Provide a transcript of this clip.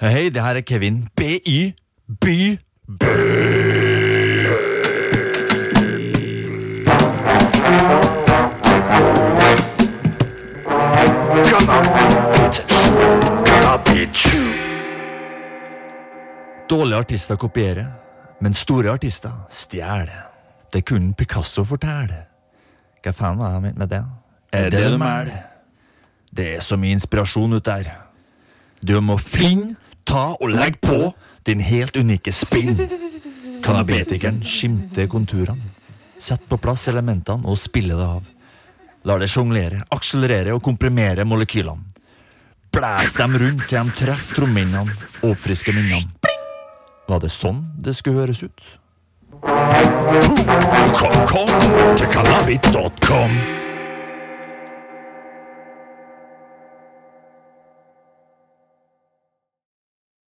Hei, det her er Kevin. BY. By. Dårlige artister kopierer, men store artister stjeler. Det kunne Picasso fortelle. Hva faen var jeg ment med det? Er det du mæl? Det er så mye inspirasjon ute der. Du må finne, ta og legge på din helt unike spinn. Kanabetikeren skimter konturene. Sett på plass elementene og spille det av. Lar det sjonglere, akselerere og komprimere molekylene. Blæs dem rundt til de treffer trommehinnene og oppfrisker minnene. Var det sånn det skulle høres ut? Kom, kom til.